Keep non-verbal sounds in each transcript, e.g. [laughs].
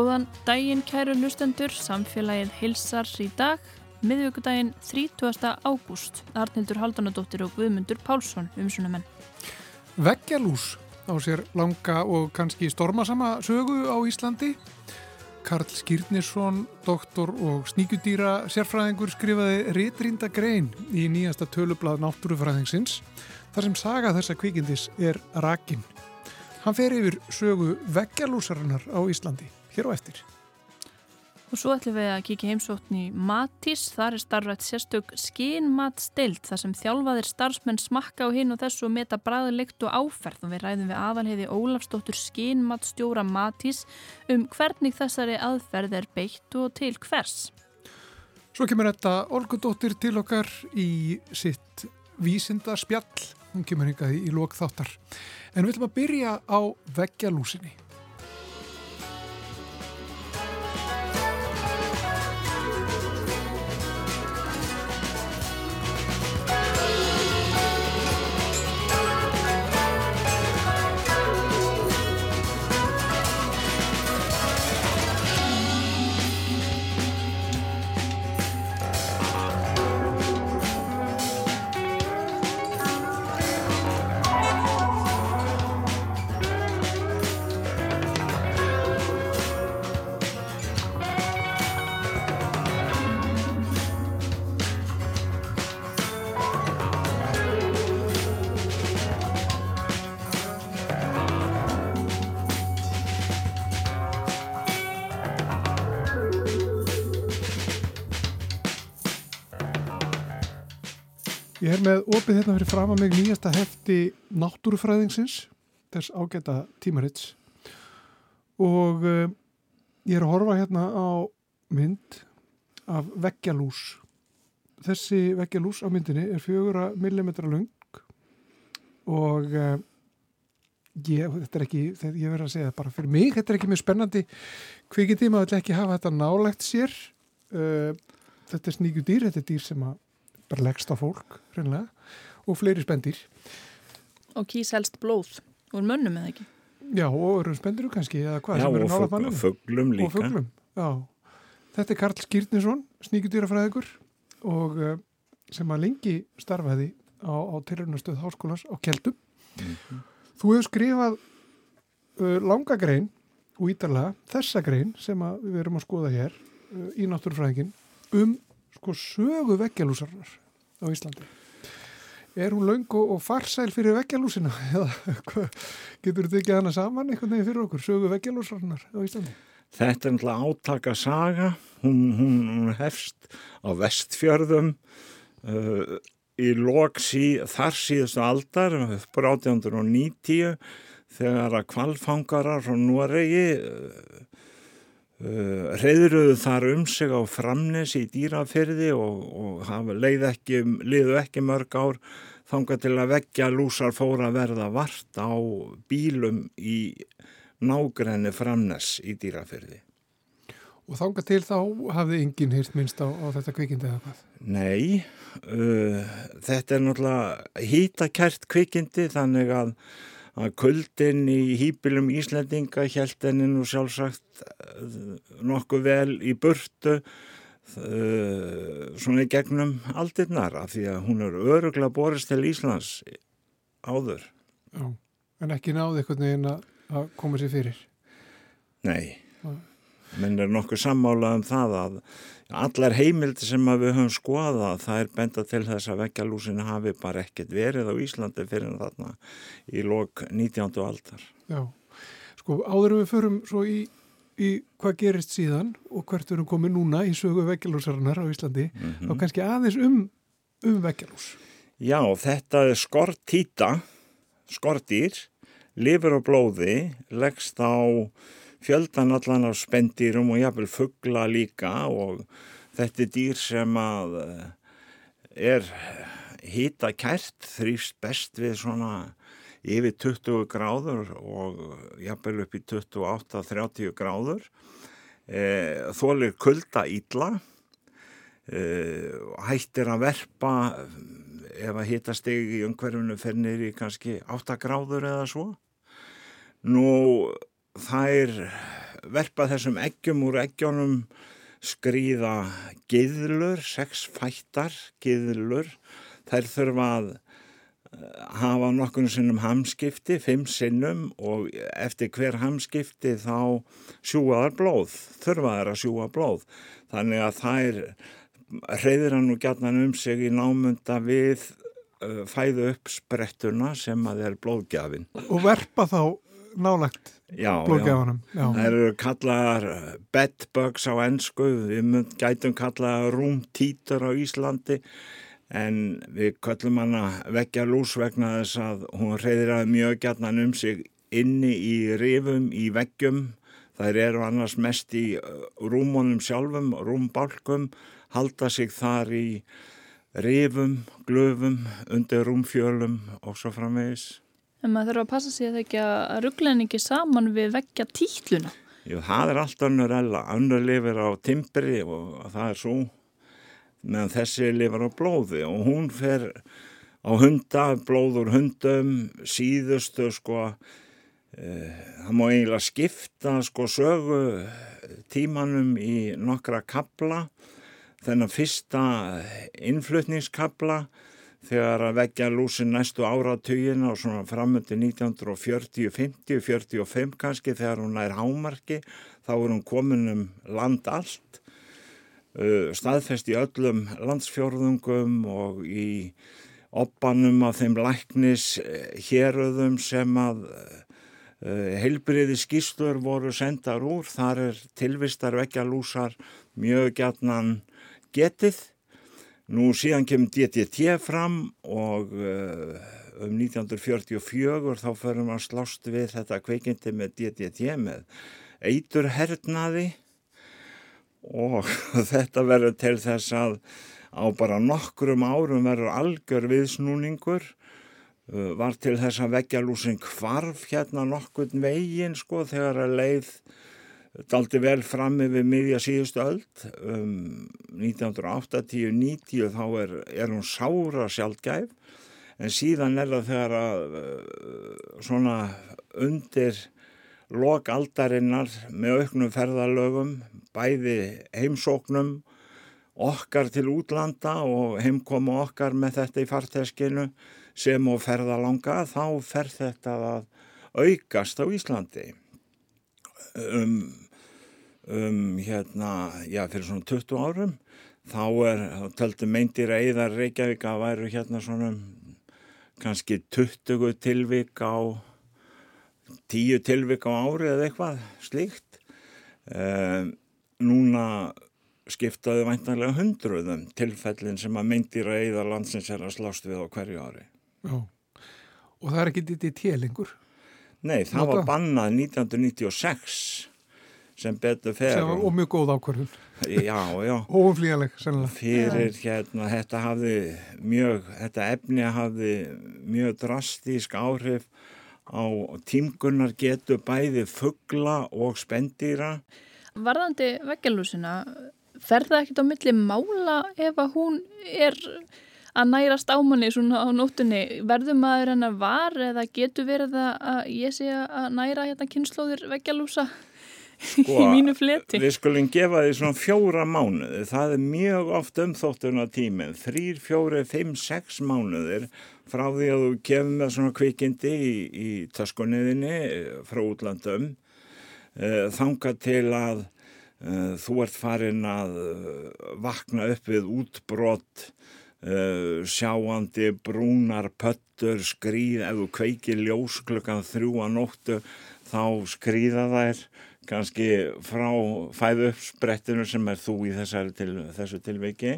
Góðan daginn kæru lustendur, samfélagið hilsar í dag, miðvíkudaginn 30. ágúst, Arnildur Haldanadóttir og Guðmundur Pálsson, umsunumenn. Veggjalús á sér langa og kannski stormasama sögu á Íslandi. Karl Skýrnisson, doktor og sníkjudýra sérfræðingur skrifaði réttrínda grein í nýjasta tölublað náttúrufræðingsins þar sem saga þessa kvikindis er rakin. Hann fer yfir sögu veggjalúsarinnar á Íslandi, hér á eftir. Og svo ætlum við að kíkja heimsóttn í Matís, þar er starfrætt sérstök skinmatstild þar sem þjálfaðir starfsmenn smakka á hinn og þessu og meta bræðilegt og áferð og við ræðum við aðalheiði Ólafsdóttur skinmatstjóra Matís um hvernig þessari aðferð er beitt og til hvers. Svo kemur þetta Olgudóttir til okkar í sitt vísindarspjall, hún kemur hingað í lók þáttar. En við ætlum að byrja á veggjalúsinni. Ég er með opið hérna fyrir fram að mig nýjasta hefti náttúrufræðingsins, þess ágæta tímarits og uh, ég er að horfa hérna á mynd af veggjalús. Þessi veggjalús á myndinni er fjögura millimetra lung og uh, ég, þetta er ekki, þetta, ég verður að segja bara fyrir mig, þetta er ekki mjög spennandi kvikindi, maður vil ekki hafa þetta nálegt sér. Uh, þetta er sníku dýr, þetta er dýr sem að bara leggst á fólk, reynilega, og fleiri spendir. Og kýs helst blóð úr mönnum eða ekki? Já, og öru spendiru kannski, eða hvað Já, sem eru og nála fugl, mannum. fuglum líka. Og fuglum, já. Þetta er Karl Skýrninsson, sníkjudýrafræðigur og uh, sem að lengi starfaði á, á tilrunastöð háskólas á Keldum. Mhm. Þú hefur skrifað uh, langa grein og ítalega þessa grein sem að við erum að skoða hér uh, í náttúrufræðingin um sko sögu veggjalúsarnar á Íslandi. Er hún laung og, farsæl fyrir veggjalúsina [laughs] eða getur þú tekið hana saman einhvern veginn fyrir okkur, sögu veggjalúsarnar á Íslandi? Þetta er náttúrulega átaka saga, hún, hún, hefst á vestfjörðum uh, í loksi þar síðustu aldar, á 1890, þegar að kvalfangarar frá Noregi uh, uh, reyðruðu þar um sig á framnes í dýrafyrði og, og hafa ekki, liðu ekki mörg ár þangað til að veggja lúsar fóra verða vart á bílum í nágrenni framnes í dýrafyrði. Og þanga til þá hafði enginn hýrt minnst á, á þetta kvikindi eða hvað? Nei, uh, þetta er náttúrulega hýtakært kvikindi þannig að, að kuldin í hýpilum Íslendinga held henni nú sjálfsagt uh, nokkuð vel í burtu uh, svona í gegnum aldirnar af því að hún er öruglega borist til Íslands áður. Já, en ekki náði einhvern veginn að, koma sér fyrir. Nei, menn er nokkuð sammála um það að allar heimildi sem við höfum skoðað það er benda til þess að veggjalúsin hafi bara ekkert verið á Íslandi fyrir þarna í lok 19. aldar. Já, sko áður við förum svo í, í hvað gerist síðan og hvert erum komið núna í sögu veggjalúsarinnar á Íslandi, þá kannski aðeins um, um veggjalús. Já, þetta er skortýta, skortýr, lifur á blóði, leggst á fjöldan allan af spendýrum og jafnvel fuggla líka og þetta er dýr sem að eh, er hýta kært, þrýfst best við svona yfir 20 gráður og jafnvel upp í 28-30 gráður. E, þólir kulda ítla, e, hættir að verpa ef að hitastig í umhverfunu fer nýri kannski 8 gráður eða svo. Nú þær verpa þessum eggjum úr eggjónum skrýða giðlur, sex fættar giðlur. Þær þurfa að eh, hafa nokkurnu sinnum hamskipti, fimm sinnum og eftir hver hamskipti þá sjúaðar blóð, þurfaðar að sjúa blóð. Þannig að þær reyðir hann og gætnan um sig í námunda við uh, fæðu upp sprettuna sem að er blóðgjafin. Og verpa þá nálagt blóðgjafanum. Það eru kallaðar uh, bedbugs á ennsku, við gætum kallaðar rúmtítur á Íslandi en við kallum hana vekja lús vegna þess að hún reyðir að mjög gætnan um sig inni í rifum, í veggjum. Það eru annars mest í uh, rúmunum sjálfum, rúmbálkum halda sig þar í rifum, glöfum, undir rúmfjölum og svo framvegis. En maður þarf að passa sig að það ekki að ruggleningi saman við vekja títluna. Jú, það er allt önnur ella. Önnur lifir á timbri og það er svo, meðan þessi lifir á blóði og hún fer á hunda, blóður hundum, síðustu sko, eh, það má eiginlega skipta sko sögu tímanum í nokkra kabla þennan fyrsta innflutningskabla þegar að vekja lúsin næstu áratugin og svona framöndi 1940, 50, 45 kannski þegar hún er hámarki þá er hún komin um land allt uh, staðfest í öllum landsfjörðungum og í oppanum af þeim læknis héröðum sem að uh, heilbriði skýstur voru sendar úr þar er tilvistar vekja lúsar mjög gætnan getið. Nú síðan kemur DDT fram og uh, um 1944 þá förum að slást við þetta kveikindi með DDT með eiturhernaði og [laughs] þetta verður til þess að á bara nokkrum árum verður algjör viðsnúningur. Uh, var til þess að vekja lúsin kvarf hérna nokkurn veginn sko þegar að leið daldi vel fram yfir miðja síðustu öll um, 1980-90 þá er, er hún sára sjálfgæf en síðan er það þegar að uh, svona undir lokaldarinnar með auknum ferðalögum bæði heimsóknum okkar til útlanda og heimkomu okkar með þetta í farteskinu sem og ferðalanga þá fer þetta að aukast á Íslandi um, um hérna, já fyrir svona 20 árum þá er, þá töldu meindir að eða Reykjavík að væru hérna svona kannski 20 tilvík á 10 tilvík á ári eða eitthvað slíkt. Um, núna skiptaði væntanlega hundruðum tilfellin sem að meindir að eða landsins er að slást við á hverju ári. Já, og það er ekki ditt í télingur Nei, það Nota. var bannað 1996 sem betur fer. Og, og mjög góð ákvörðun. Já, já. [laughs] Óumflíjanleg, sennilega. Fyrir hérna, þetta hafði mjög, þetta efni hafði mjög drastísk áhrif á tímgunnar getu bæði fuggla og spendýra. Varðandi veggelúsina, fer það ekkert á milli mála ef að hún er að nærast ámanni svona á nóttunni. Verður maður hennar var eða getur verið að ég sé að næra hérna kynnslóðir veggjalúsa sko, í mínu fleti? Við skulum gefa því svona fjóra mánuði. Það er mjög oft umþóttuna tíminn þrýr, fjóri, fimm, sex mánuðir frá því að þú kemur með svona kvikindi í, í taskunniðinni frá útlandum eh, þanga til að uh, þú ert farin að vakna upp við útbrott Uh, sjáandi brúnar pöttur skrýð, ef þú kveikir ljós klukkan þrjú að nóttu þá skrýða þær kannski frá fæðu upp sprettinu sem er þú í til, þessu tilveiki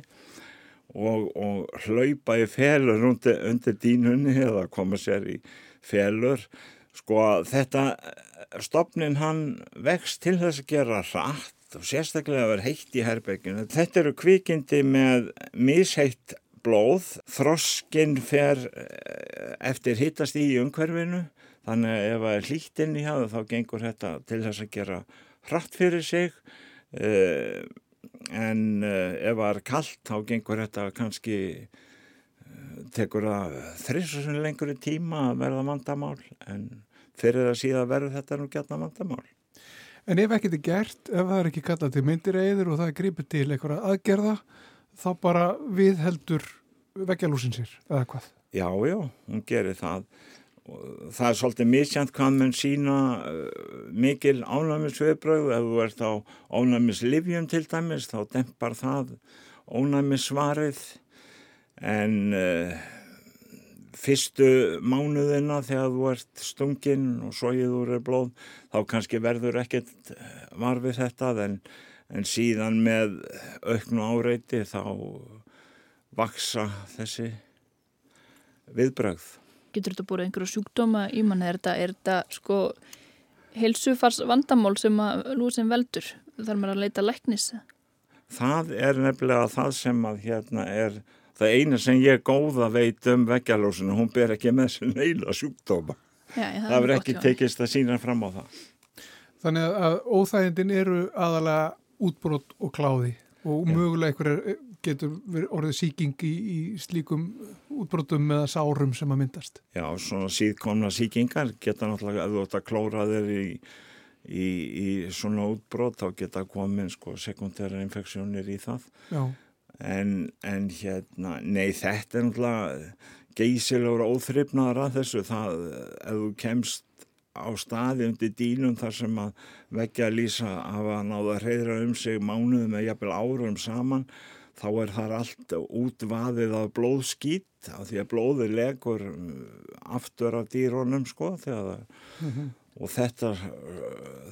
og, og hlaupa í felur undir, undir dínunni eða koma sér í felur. Sko þetta stopnin hann vext til þess að gera rætt og sérstaklega vera heitt í herrbegginu þetta eru kvikindi með misheitt blóð, þroskinn fer eh, eftir hittast í umhverfinu. Þannig að ef það er hlýttinn í hafa þá gengur þetta til þess að gera hratt fyrir sig. Eh, en eh, ef það er kallt þá gengur þetta kannski tekur það þrissun lengur í tíma að verða vandamál. En fyrir það síðan verður þetta nú gætna vandamál. En ef ekkert er gert, ef það er ekki kallað til myndireiður og það gripið til einhverja aðgerða, þá bara við heldur veggjalúsin sér, eða hvað? Já, já, hún gerir það. Það er svolítið misjant hvað mann sína uh, mikil ánæmisviðbröð. Ef þú ert á ánæmislifjum til dæmis, þá dempar það ánæmissvarið. En uh, fyrstu mánuðina þegar þú ert stungin og sóið úr er blóð, þá kannski verður ekkert varfið þetta, en, en síðan með auknu áreiti þá vaksa þessi viðbröð. Getur þetta búið einhverju sjúkdóma í mann? Er þetta, er þetta sko helsufars vandamál sem að lúsin veldur? Þar maður að leita læknis? Það er nefnilega það sem að hérna er það eina sem ég góða veit um veggjalósinu, hún ber ekki með þessu neila sjúkdóma. Já, það, það verður ekki tekist að sína fram á það. Þannig að óþægindin eru aðalega útbrott og kláði og Já. mögulega einhverjar getur orðið síking í, í slíkum útbrotum eða sárum sem að myndast. Já, svona síðkomna síkingar geta náttúrulega, ef þú ætti að klóra þeir í, í, í svona útbrot, þá geta komin sko sekundæra infeksjónir í það. Já. En, en hérna, nei þetta er náttúrulega geysilegur óþryfnaðar að þessu, það, ef þú kemst á staði undir dýnum þar sem að vekja að lýsa að hafa náða að reyðra um sig mánuðum eða jafnvel árum saman þá er það allt útvaðið af blóðskýt af því að blóði legur uh, aftur af dýrónum sko þegar, mm -hmm. og þetta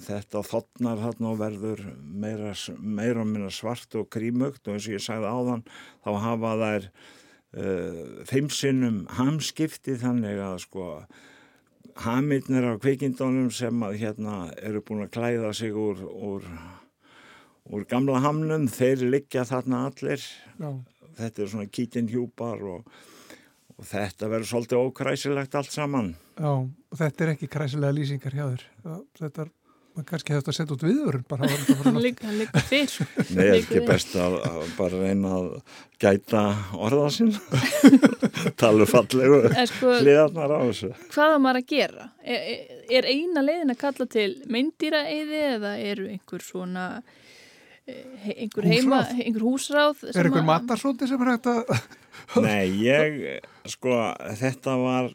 þetta þotnar þarna og verður meira, meira og minna svart og krímögt og eins og ég sagði áðan þá hafa þær uh, feimsinnum hamskipti þannig að sko hamirnir á kvikindónum sem að hérna eru búin að klæða sig úr, úr úr gamla hamnum, þeir liggja þarna allir. Já. þetta er svona kítinhjúpar og, og þetta verður svolítið ókræsilegt allt saman. Já, og þetta er ekki kræsilega lýsingar hjá þér. Þetta er, kannski hefði þetta sett út viður hann liggur fyrr Nei, er ekki best að, að bara reyna að gæta orða sín. [laughs] Tala fallegu sko, hliðarnar á þessu. Hvað er maður að gera? Er, er eina leiðin að kalla til meindýra eði eða eru einhver svona einhver heima, einhver húsráð Er einhver matarsóti sem er hægt að Nei, ég sko, þetta var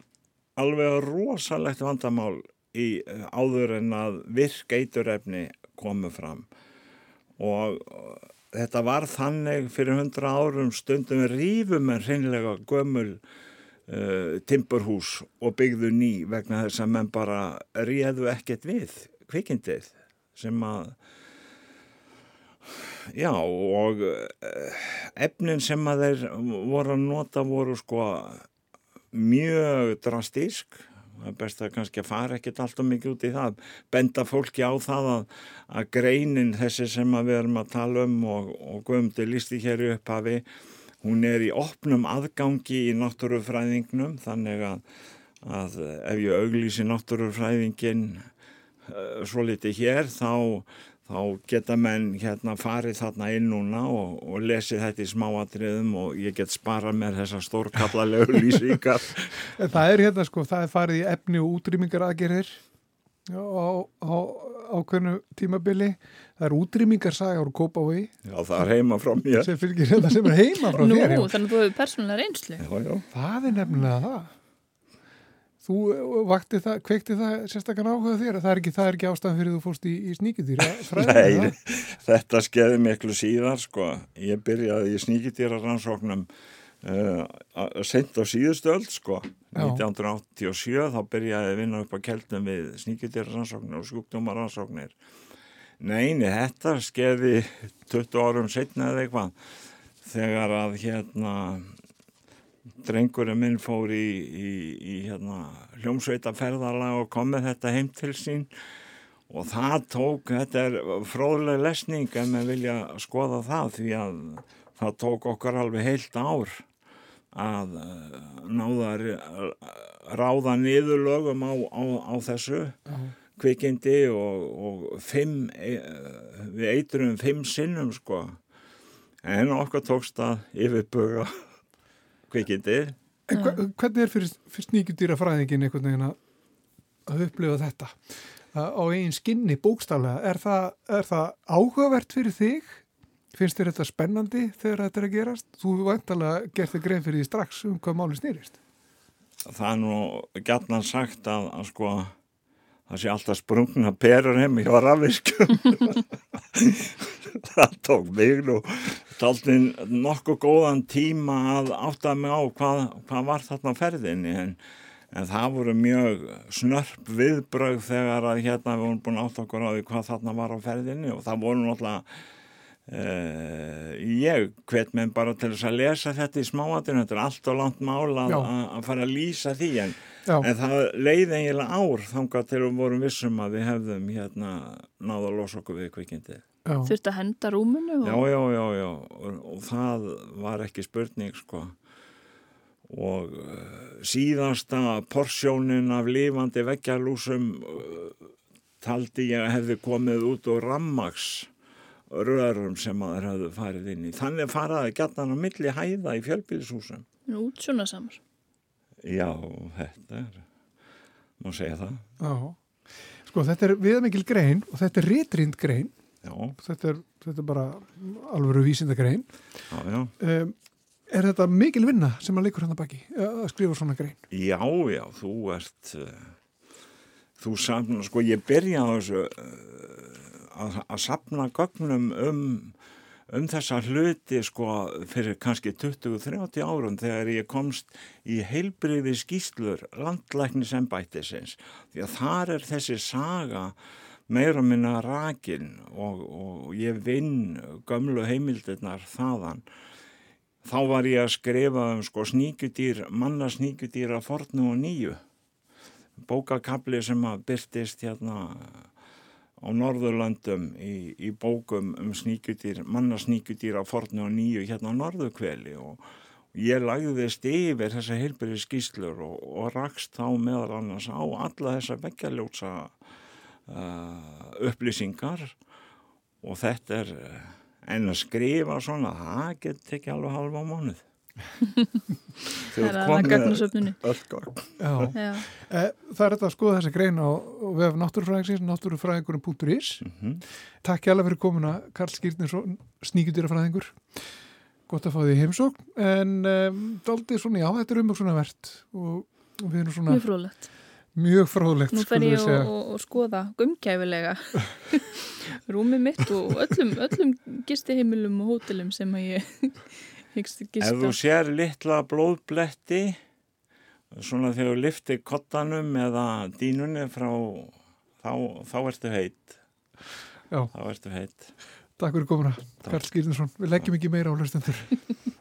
alveg rosalegt vandamál í áður en að virk eiturefni komu fram. Og þetta var þannig fyrir hundra árum stundum rífum en hreinlega gömul uh, timburhús og byggðu ný vegna þess að menn bara ríðu ekkert við kvikindið sem að Já og eh, efnin sem að þeir voru að nota voru sko mjög drastísk það er best að kannski að fara ekkert alltaf mikið út í það, benda fólki á það að, að greinin þessi sem við erum að tala um og, og Guðmundi lísti hér í upphafi hún er í opnum aðgangi í náttúrufræðingnum þannig að, að ef ég auglýsi náttúrufræðingin uh, svo litið hér þá þá geta menn hérna farið þarna inn núna og, og lesið þetta í smáatriðum og ég get sparað með þessa stórkallalegu [laughs] lýsingar. Það er hérna sko, það er farið í efni og útrýmingar aðgerðir á, á ákveðnu tímabili. Það er útrýmingarsaga úr Kópaví. Já, það er heima frá mér. Sem fylgir hérna sem er heima frá mér. Nú, þannig að þú hefur persónulega reynslu. Já, já. Það er nefnilega það. Þú uh, vakti það, kveikti það sérstaklega áhuga þér, það er ekki, það er ekki ástæðan fyrir þú fórst í, í sníkjutýra Nei, þetta skeiði miklu síðar sko, ég byrjaði í sníkjutýra rannsóknum uh, sent á síðustöld sko, Já. 1987 þá byrjaði ég að vinna upp á keltum við sníkjutýra rannsóknir og skúkdómar rannsóknir Neini, þetta skeiði 20 árum setna eða eitthvað þegar að hérna drengurinn minn fór í, í, í hérna, hljómsveitaferðala og kom með þetta heim til sín og það tók, þetta er fróðlega lesning ef maður vilja skoða það því að það tók okkar alveg heilt ár að eh, náða ráða niður lögum á, á, á þessu uh -huh. kvikindi og, og fimm, e, við eiturum fimm sinnum sko en okkar tókst að yfirbuga kvikindi. En hvernig er fyrir, fyrir sníkjudýra fræðingin einhvern veginn að, að upplifa þetta? á einn skinni bókstaflega. Er er það áhugavert fyrir þig? Finnst þér þetta spennandi þegar þetta er að gerast? Þú vantalega gert þig grein fyrir því strax um hvað máli snýrist. Það er nú gætnan sagt að, að sko það sé alltaf sprungna perur heim hjá rafiskum. það tók mig nú taldin nokkuð góðan tíma að átta mig á hvað, hvað var þarna ferðinni en, en það voru mjög snörp viðbröð þegar að hérna við vorum búin átt okkur á því hvað þarna var á ferðinni og það voru náttúrulega Uh, ég hvet með bara til þess að lesa þetta í smáatinu, þetta er allt og langt mála að fara að lýsa því en, en það leiði eiginlega ár þangað til við vorum vissum að við hefðum hérna náða að losa okkur við kvikindi Þurft að henda rúmunu? Og... Já, já, já, já og, og það var ekki spurning sko og uh, síðasta porsjónin af lifandi veggjalúsum uh, taldi ég að hefði komið út og rammags rörum sem að þeir hafðu farið inn í. Þannig faraði gætnan á milli hæða í fjölbíðishúsum. Út svona samar. Já, þetta er, má segja það. Já, sko þetta er viðmikil grein og þetta er rétrind grein. Já. Þetta er, þetta er bara alvöru vísinda grein. Já, já. Um, er þetta mikil vinna sem að leikur hann að baki að skrifa svona grein? Já, já, þú ert, uh, þú saman, sko ég byrjaði á þessu uh, að, að sapna gögnum um, um þessa hluti sko fyrir kannski 20-30 árum þegar ég komst í heilbriði skýslur landlæknisembættisins. Því að þar er þessi saga meira minna rakin og, og ég vinn gömlu heimildirnar þaðan. Þá var ég að skrifa um sko sníkudýr, manna sníkudýr að fornu og nýju. Bókakabli sem að byrtist hérna á Norðurlandum í, í bókum um sníkudýr, manna sníkudýr á fornu og nýju hérna á Norðurkveli og ég lagðist yfir þessa heilbyrði skýslur og, og rakst þá meðal annars á alla þessa vekkjaljótsa uh, upplýsingar og þetta er en að skrifa svona, það getur ekki alveg halva á mánuð það er að gagnasöfnunni. eh, það er þetta að skoða þessa grein á vef náttúrufræðingsins náttúrufræðingurum.is mm -hmm. takk hjá alveg fyrir komuna Karl Skýrninsson sníkjudýrafræðingur. Gott að fá því heimsókn en um, daldið svona, já, þetta er umvöksunarvert og, og við erum svona mjög frólægt mjög fróðlegt Nú fer ég að skoða gumkæfilega [laughs] rúmið mitt og öllum, öllum gistiheimilum og hótelum sem að ég Ef þú sér litla blóðbletti svona þegar þú liftir kottanum eða dínunni frá þá, þá ertu heit. Já. þá ertu heit. Takk fyrir komuna, Karl Skýrninsson Við leggjum ekki meira á hlustendur [laughs]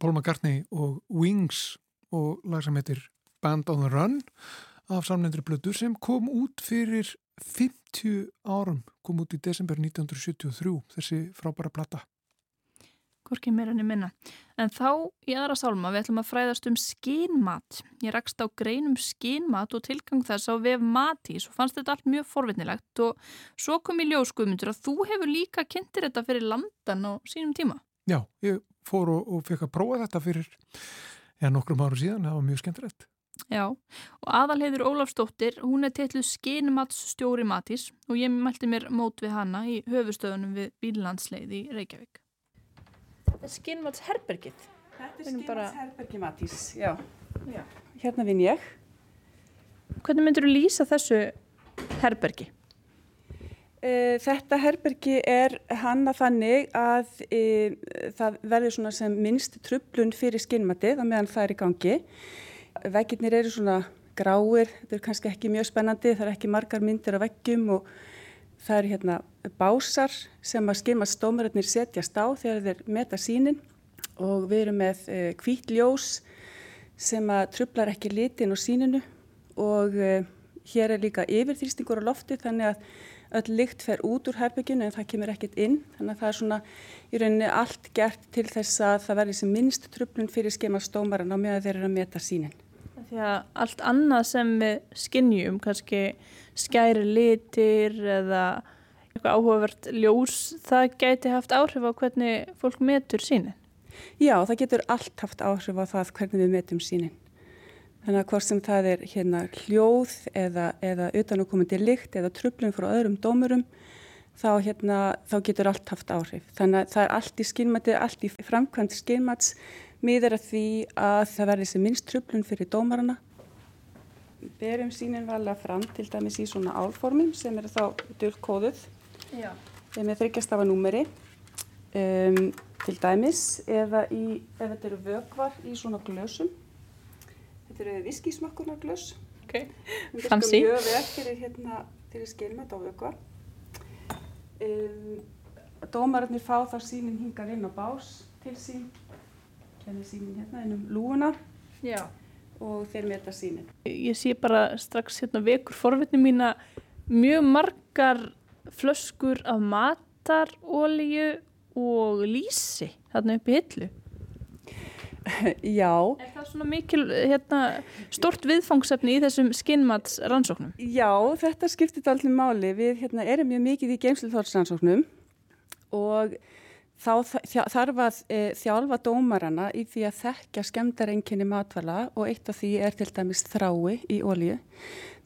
Paul McCartney og Wings og lag sem heitir Band on the Run af samnefndri blödu sem kom út fyrir 50 árum, kom út í desember 1973, þessi frábæra plata. Hvorki meira í minna. En þá í aðra sálma við ætlum að fræðast um skinmat. Ég rakst á greinum skinmat og tilgang þess á vef matís og fannst þetta allt mjög forvitnilegt og svo kom í ljóskuðmyndur að þú hefur líka kynntir þetta fyrir landan á sínum tíma. Já, ég fór og, og fekk að prófa þetta fyrir ja, nokkrum árum síðan, það var mjög skemmtilegt. Já, og aðalheiður Ólafsdóttir, hún er teitluð skinmatsstjóri matís og ég mælti mér mót við hana í höfustöðunum við Bílandsleið í Reykjavík. Þetta er skinmatsherbergið. Þetta bara- Herbergi Matís, já. já. Hérna vinn ég. Hvernig myndir þú lýsa þessu herbergi? Uh, þetta herbergi er hanna þannig að uh, það verður svona sem minnst trublun fyrir skinnmatið á meðan það er í gangi. Veggirnir eru svona gráir, þetta er kannski ekki mjög spennandi, það er ekki margar myndir á veggjum og það eru hérna básar sem að skinnmatsdómararnir setjast á þegar þeir meta sínin og við erum með uh, hvít ljós sem að trublar ekki litin á síninu og uh, hér er líka yfirþrýstingur á lofti þannig að öll lykt fer út úr herbygginu en það kemur ekkert inn þannig að það er svona í rauninni allt gert til þess að það verði sem minnst trublun fyrir skemmastómaran á meðan þeir eru að meta sínin. Því að allt annað sem við skinnjum, kannski skæri litir eða eitthvað áhugavert ljós, það gæti haft áhrif á hvernig fólk metur sínin. Já, það getur allt haft áhrif á það hvernig við metum sínin. Þannig að hvort sem það er hérna hljóð eða, eða utanakomandi lykt eða trublun frá öðrum dómurum, þá, hérna, þá getur allt haft áhrif. Þannig að það er allt í skilmati, allt í framkvæmt skilmats, miður að því að það verði sem minnst trublun fyrir dómarana. Berum sínin varlega fram til dæmis í svona álformum sem eru þá þeim er þryggjastafa númeri um, til dæmis eða í, ef þetta eru vökvar í svona glösum. Þetta eru viskísmökkunar glös. Ok. Þetta er sko Fancy. mjög vel fyrir, hérna, fyrir skilmet á vökva. Um, dómararnir fá þá sínin hingar inn á bás til sín. Kenni sínin hérna inn um lúuna Já. og þeir meta sínin. Ég sé bara strax hérna vekur forvitni mína mjög margar flöskur af matarolíu og lísi þarna upp í hillu. [laughs] Já, Er það svona mikil, hérna, stort viðfangsefni í þessum skinnmats rannsóknum? Já, þetta skiptir allir máli. Við hérna, erum mjög mikið í geimsluþórsrannsóknum og þá þarf að e, þjálfa dómarana í því að þekka skemmdarenginni matvala og eitt af því er til dæmis þrái í ólju.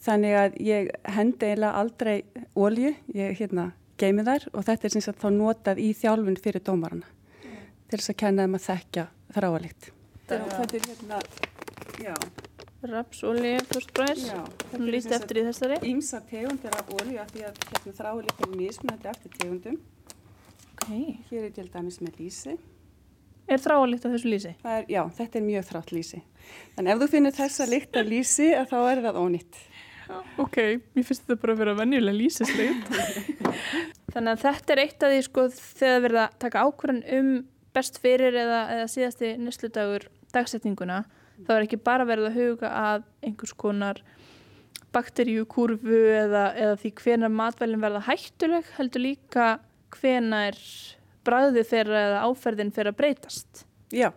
Þannig að ég hendi eiginlega aldrei ólju, ég hérna, geimi þær og þetta er sem sagt þá notað í þjálfun fyrir dómarana til þess að kenna þeim að þekka þráalikt. Þetta er hérna, já, Rapsolíu, fyrst bræðis. já. Hún líst eftir í þessari. Ímsa tegundir af olíu af því að hérna þráulikt er mismunandi eftir tegundum. Ok. Hér er til dæmis með lýsi. Er þráalikt af þessu lísi? Það er, já, þetta er mjög þrátt lýsi. Þannig ef þú finnir þessa lykt af lýsi að þá er það ónýtt. Ok, mér finnst þetta bara að vera venjulega lýsislegt. [laughs] Þannig að þetta er eitt af því sko þegar verið að taka ákvörðan um best fyrir eða, eða síðasti nýsludagur dagsetninguna þá er ekki bara verið að huga að einhvers konar bakteríukurfu eða, eða því hvenar matvælinn verða hættuleg heldur líka hvenar bræðið þeirra eða áferðin fyrir að breytast. Já,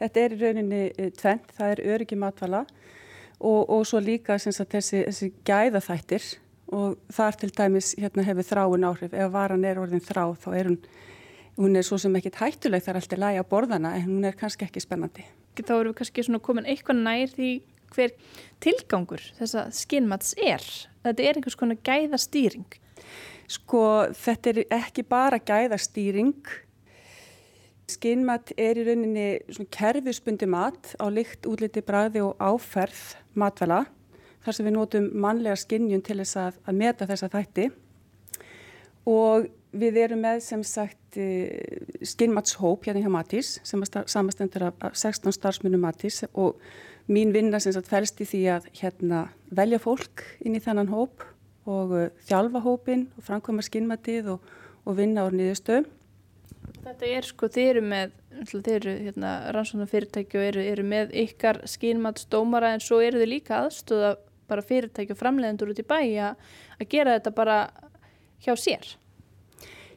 þetta er í rauninni eh, tvennt. Það er öryggi matvala og, og svo líka sagt, þessi, þessi gæðaþættir og þar til dæmis hérna, hefur þráin áhrif. Ef varan er orðin þrá þá er hún, hún er svo sem ekkit hættuleg þar alltaf lægi að borðana en hún er kannski ekki spennandi. Þá erum við kannski svona komin eitthvað nær því hver tilgangur þessa skinnmats er. Þetta er einhvers konar gæðastýring. Sko þetta er ekki bara gæðastýring. Skinnmat er í rauninni svona kerfisbundi mat á lykt, útliti, bræði og áferð matvæla. Þar sem við notum mannlega skinnjun til þess að, að meta þessa þætti. Og við erum með sem sagt skinnmatshóp hérna hjá Matís sem samastendur af af 16 starfsmunum Matís og mín vinna sem sagt fælst í því að hérna velja fólk inn í þennan hóp og uh, þjálfa hópin og framkvæma skinnmatið og, og vinna á niðurstöð. Þetta er sko, þið eru með, þið eru hérna, rannsóna fyrirtæki og eru, eru með ykkar skínmatsdómara en svo eru þið líka aðstóða bara fyrirtæki og framleiðendur út í bæ að að gera þetta bara hjá sér.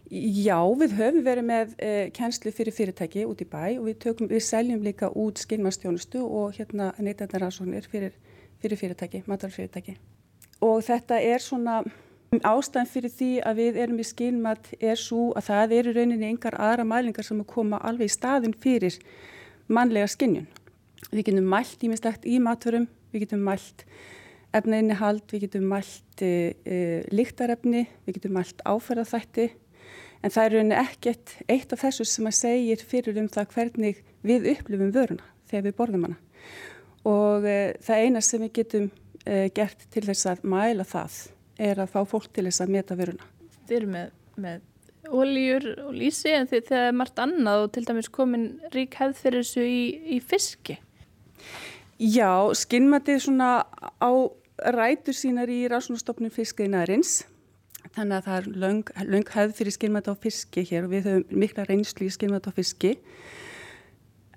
Já, við höfum verið með uh, kennslu fyrir fyrirtæki út í bæ og við, tökum, við seljum líka út skinnmannstjónustu og hérna neytendaransóknir fyrir, fyrir fyrirtæki, matalfyrirtæki. Og þetta er svona ástæðan fyrir því að við erum í skinnmat er svo að það eru rauninni engar aðra mælingar sem koma alveg í staðin fyrir mannlega skinnjun. Við getum mælt ímislegt í maturum, við getum mælt efnainnihald, við getum mælt uh, uh, líktarefni, við getum mælt áferðaþætti En það er rauninni ekkert eitt af þessu sem að segir fyrir um það hvernig við upplifum vöruna þegar við borðum hana. Og e, það eina sem við getum e, gert til þess að mæla það er að fá fólk til þess að meta vöruna. Þið eru með, með oljur og lísi en þið, það er margt annað og til dæmis komin rík hefð fyrir þessu í, í fiski. Já, skinnmatið svona á rætur sínar í rásunastofnum fiskiðinarins Þannig að það er löng, löng hefð fyrir skilmætt á fiski hér og við höfum mikla reynslu í skilmætt á fiski.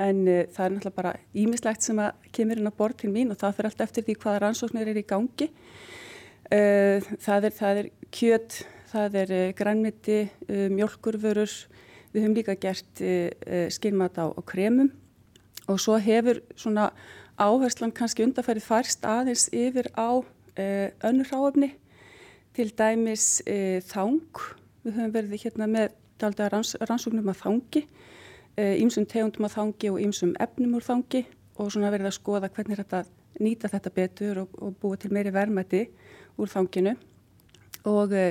En uh, það er náttúrulega bara ímislegt sem að kemur inn á borð til mín og það fyrir allt eftir því hvaða rannsóknir er í gangi. Uh, það, er, það er kjöt, það er uh, grænmiti, mjölkurvörur. Við höfum líka gert skilmætt á, á kremum og svo hefur svona áherslan kannski undarfærið færst aðeins yfir á önnur ráöfni til dæmis e, þang, við höfum verið hérna með ranns, rannsóknum að þangi, ímsum e, tegundum að þangi og ímsum efnum úr þangi og svona verið að skoða hvernig þetta nýta þetta betur og, og búa til meiri verðmætti úr þanginu og e,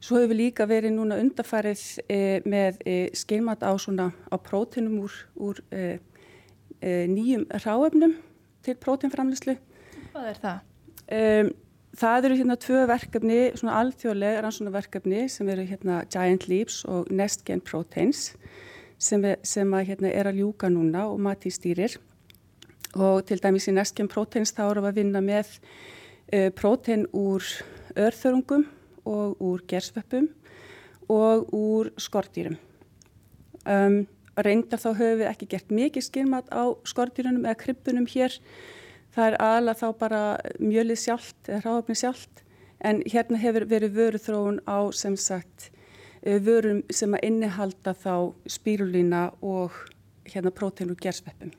svo hefur við líka verið núna undarfærið e, með e, skilmat á svona á prótinum úr, úr e, nýjum ráefnum til prótinframlislu. Hvað er það? Um, Það eru hérna tvö verkefni, svona alþjóðlega rannsónaverkefni sem eru hérna Giant Leaps og NestGen Proteins sem, er, sem að, hérna, er að ljúka núna og mati stýrir og til dæmis í NestGen Proteins þá við að vinna með uh, prótein úr örþörungum og úr gersveppum og úr skortýrum. Um, reyndar þá höfum við ekki gert mikið skilmat á skortýrunum eða kryppunum hér það er aðalega þá bara mjölið sjálft eða ráöfni sjálft en hérna hefur verið vöruþróun á sem sagt eh, vörum sem að innihalda þá spírulína og hérna prótein og gersveppum.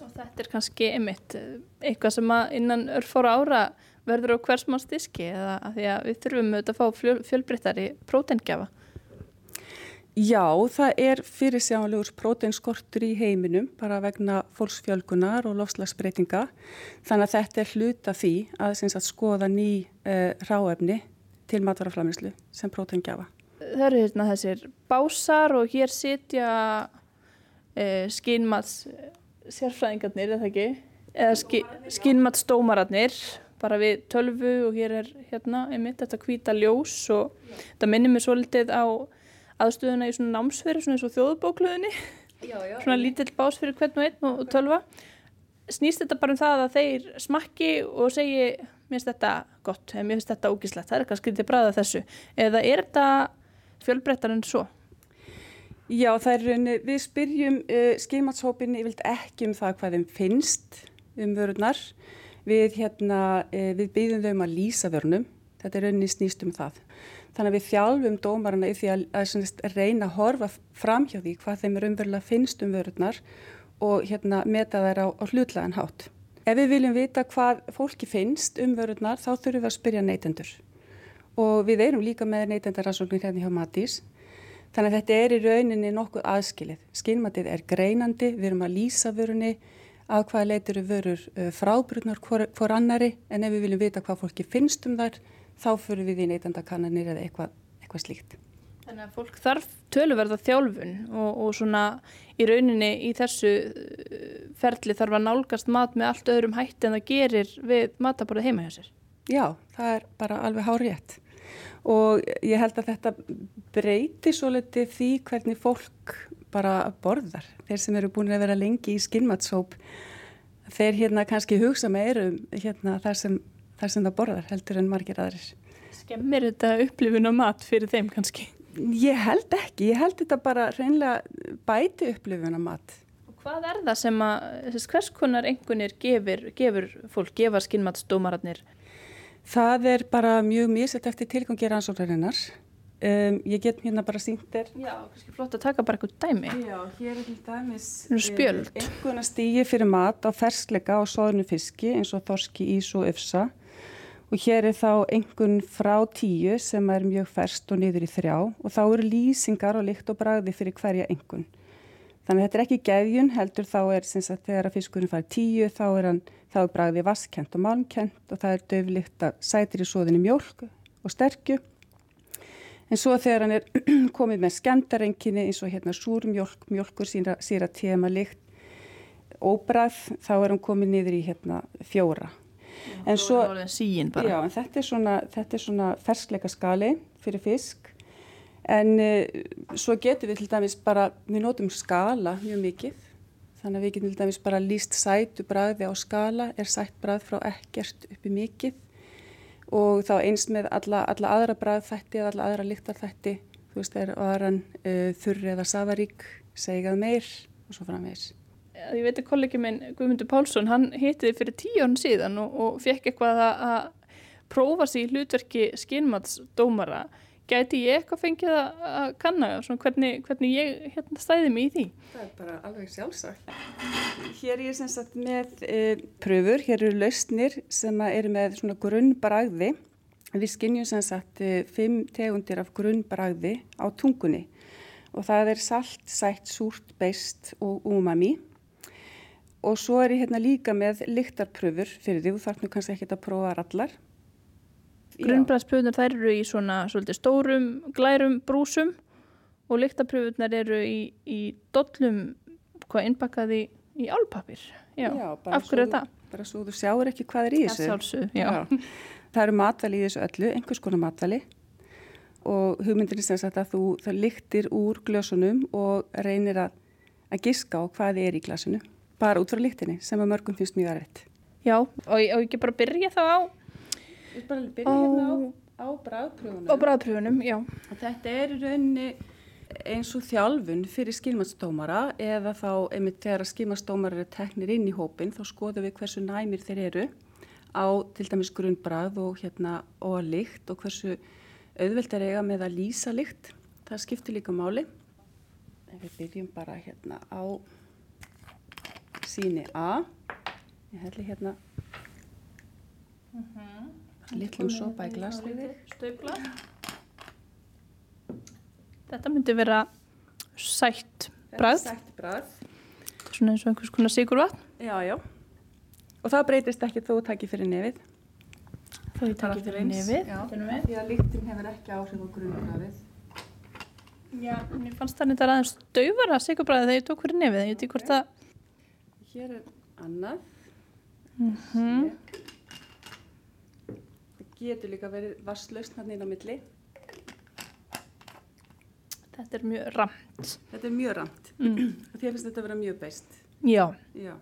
Og þetta er kannski einmitt eh, eitthvað sem að innan örfóra ára verður á hversmanns diski eða að því að við þurfum auðvitað að fá fjöl, fjölbreyttari próteingjafa. Já, það er fyrir sjánlegur próteinskortur í heiminum bara vegna fólksfjölgunar og lofslagsbreytinga. Þannig að þetta er hluta því að, að skoða ný uh, ráefni til matvaraflamislu sem próteingjafa. Það eru hérna þessir básar og hér sitja uh, skínmats sérfræðingarnir, eða ekki? Eða ski, skínmatsdómararnir bara við tölvu og hér er hérna einmitt þetta hvita ljós og þetta minnir mér svolítið á aðstöðuna í svona námsferi, svona eins og þjóðubókluðinni, svona lítill bás fyrir hvern og einn og, og tölva. Snýst þetta bara um það að þeir smakki og segi, mér finnst þetta gott, mér finnst þetta ógíslegt, það er eitthvað skrítið bræða þessu. Eða er þetta fjölbreyttar en svo? Já, það er rauninni, við spyrjum uh, skimatshópinni yfirlt ekki um það hvað þeim finnst um vörurnar. Við, hérna, uh, við býðum þau um að lýsa vörunum, þetta er rauninni snýst um það. Þannig að við þjálfum dómarana í því að, að, að reyna að horfa fram hjá því hvað þeim er umverulega finnst um vörurnar og hérna, meta þær á, á hlutlegan hátt. Ef við viljum vita hvað fólki finnst um vörurnar þá þurfum við að spyrja neytendur. Og við erum líka með neytendaransóknir hérna hjá Matís. Þannig að þetta er í rauninni nokkuð aðskilið. Skinmatið er greinandi, við erum að lýsa vörunni, að hvaða leitur vörur frábrutnar hvor, hvor annari en ef við viljum vita hvað fólki finnst um þær þá fyrir við í neytandakannanir eða eitthvað, eitthvað slíkt. Þannig að fólk þarf töluverða þjálfun og, og svona í rauninni í þessu uh, ferli þarf að nálgast mat með allt öðrum hætti en það gerir við mataborðið heima hjá sér. Já, það er bara alveg hárétt og ég held að þetta breyti svo litið því hvernig fólk bara borðar. Þeir sem eru búin að vera lengi í skinnmatsóp þeir hérna kannski hugsa meirum hérna þar sem þar sem það borðar heldur en margir aðrir. Skemmir þetta upplifun á mat fyrir þeim kannski? Ég held ekki, ég held þetta bara reynilega bæti upplifuna mat. Og hvað er það sem að, hvers konar engunir gefur, gefur fólk, gefa skinnmatsdómararnir? Það er bara mjög misett eftir tilgangi rannsóknarinnar. Um, ég get hérna bara sínt þér. Já, kannski flott að taka bara eitthvað dæmi. Já, hér er til dæmis Nú spjöld. Enguna stígi fyrir mat á ferskleika og soðnu fiski eins og þorski, ís og ufsa. Og hér er þá engun frá tíu sem er mjög ferst og niður í þrjá og þá eru lýsingar og lykt og bragði fyrir hverja engun. Þannig að þetta er ekki geðjun, heldur þá er sem sagt þegar að fiskurinn fær tíu þá er, hann, þá er bragði vaskent og malmkent og það er döflikt að sætir í soðinni mjólk og sterkju. En svo þegar hann er [clears throat] komið með skemdarenginni eins og hérna súrmjólk, mjólkur síra, síra tema lykt, óbrað, þá er hann komið niður í hérna fjóra. En svo, já, en þetta er svona, svona ferskleika skali fyrir fisk. En uh, svo getum við til dæmis bara, við notum skala mjög mikið. Þannig að við getum til dæmis bara líst sætu bræði á skala, er sætt bræð frá ekkert uppi mikið. Og þá eins með alla, alla aðra bræðþætti eða alla aðra lyktarþætti. Þú veist, er varan uh, þurri eða safarík, segað meir og svo framvegis. Ég veit að kollegi minn Guðmundur Pálsson, hann hittiði fyrir tíu án síðan og, og fekk eitthvað að, að prófa sig í hlutverki skinnmatsdómara. Gæti ég eitthvað fengið að, að kanna svona hvernig, hvernig ég hérna, stæði mig í því? Það er bara alveg sjálfsagt. Hér er ég sem sagt með e, pröfur, hér eru lausnir sem að eru með svona grunnbragði. Við skinnjum sem sagt e, fimm tegundir af grunnbragði á tungunni og það er salt, sætt, súrt, beist og umami. Og svo er ég hérna líka með lyktarpröfur fyrir því, þú þarf nú kannski ekki að prófa allar. Grunnbræðspröfunar þær eru í svona svolítið stórum, glærum brúsum og lyktapröfunar eru í, í dollum, hvað innbakkaði í, álpapir. Já, bara af hverju er það? Bara svo þú sjáur ekki hvað er í þessu. sjálfsög, já. Það eru matvæli í þessu öllu, einhvers konar matvæli og hugmyndin er sem sagt að þú það lyktir úr glösunum og reynir að, að giska á hvað er í glasinu. Bara út frá lyktinni sem að mörgum finnst mjög aðrætt. Já, og ég og ég ekki bara byrja þá á, Við bara byrja hérna á, á bræðpröfunum. á bræðpröfunum, já. Þetta er í rauninni eins og þjálfun fyrir skilmastómara eða þá einmitt þegar að skilmastómara eru teknir inn í hópin þá skoðum við hversu næmir þeir eru á til dæmis grunnbrað og hérna og að lykt og hversu auðvelt er eiga með að lýsa lykt. Það skiptir líka máli. Ef við byrjum bara hérna á síni A. Ég helli hérna litlum sopa í glas við þig. Stöfla. Þetta myndi vera sætt bræð, svona eins og einhvers konar sigurvatn. Já, já. Og það breytist ekki þó takki fyrir nefið. Þá ég takki fyrir nefið. Því að lyktin hefur ekki áhrif á grunnbrafið. Já, mér fannst það þetta aðeins daufara sigurbræði þegar ég tók fyrir nefið. Ég veit ekki hvort það, Hér er annað. Mhm. Það getur líka verið vasslaust hann inn á milli. þetta er mjög ramt. Þetta er mjög ramt. Mm. [clears throat] Þér finnst þetta að vera mjög beist. Já, Já.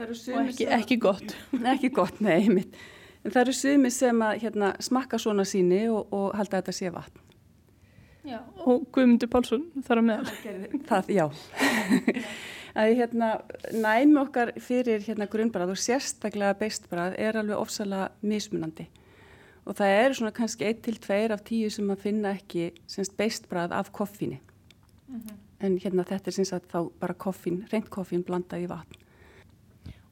Og ekki, sem... ekki gott. [laughs] ekki gott, nei, mitt. En það eru sumir sem að hérna, smakka svona síni og, og halda að þetta sé vatn. Já. Og Guðmundur Pálsson þar á meðal. Það, já. [laughs] að hérna, næmi okkar fyrir hérna grunnbrað og sérstaklega beistbrað er alveg ofsalega mismunandi. Og það eru svona kannski 1-2 af 10 sem að finna ekki semst beistbrað af koffíni. En hérna þetta er sem sagt þá bara koffín, reynt koffín blandað í vatn.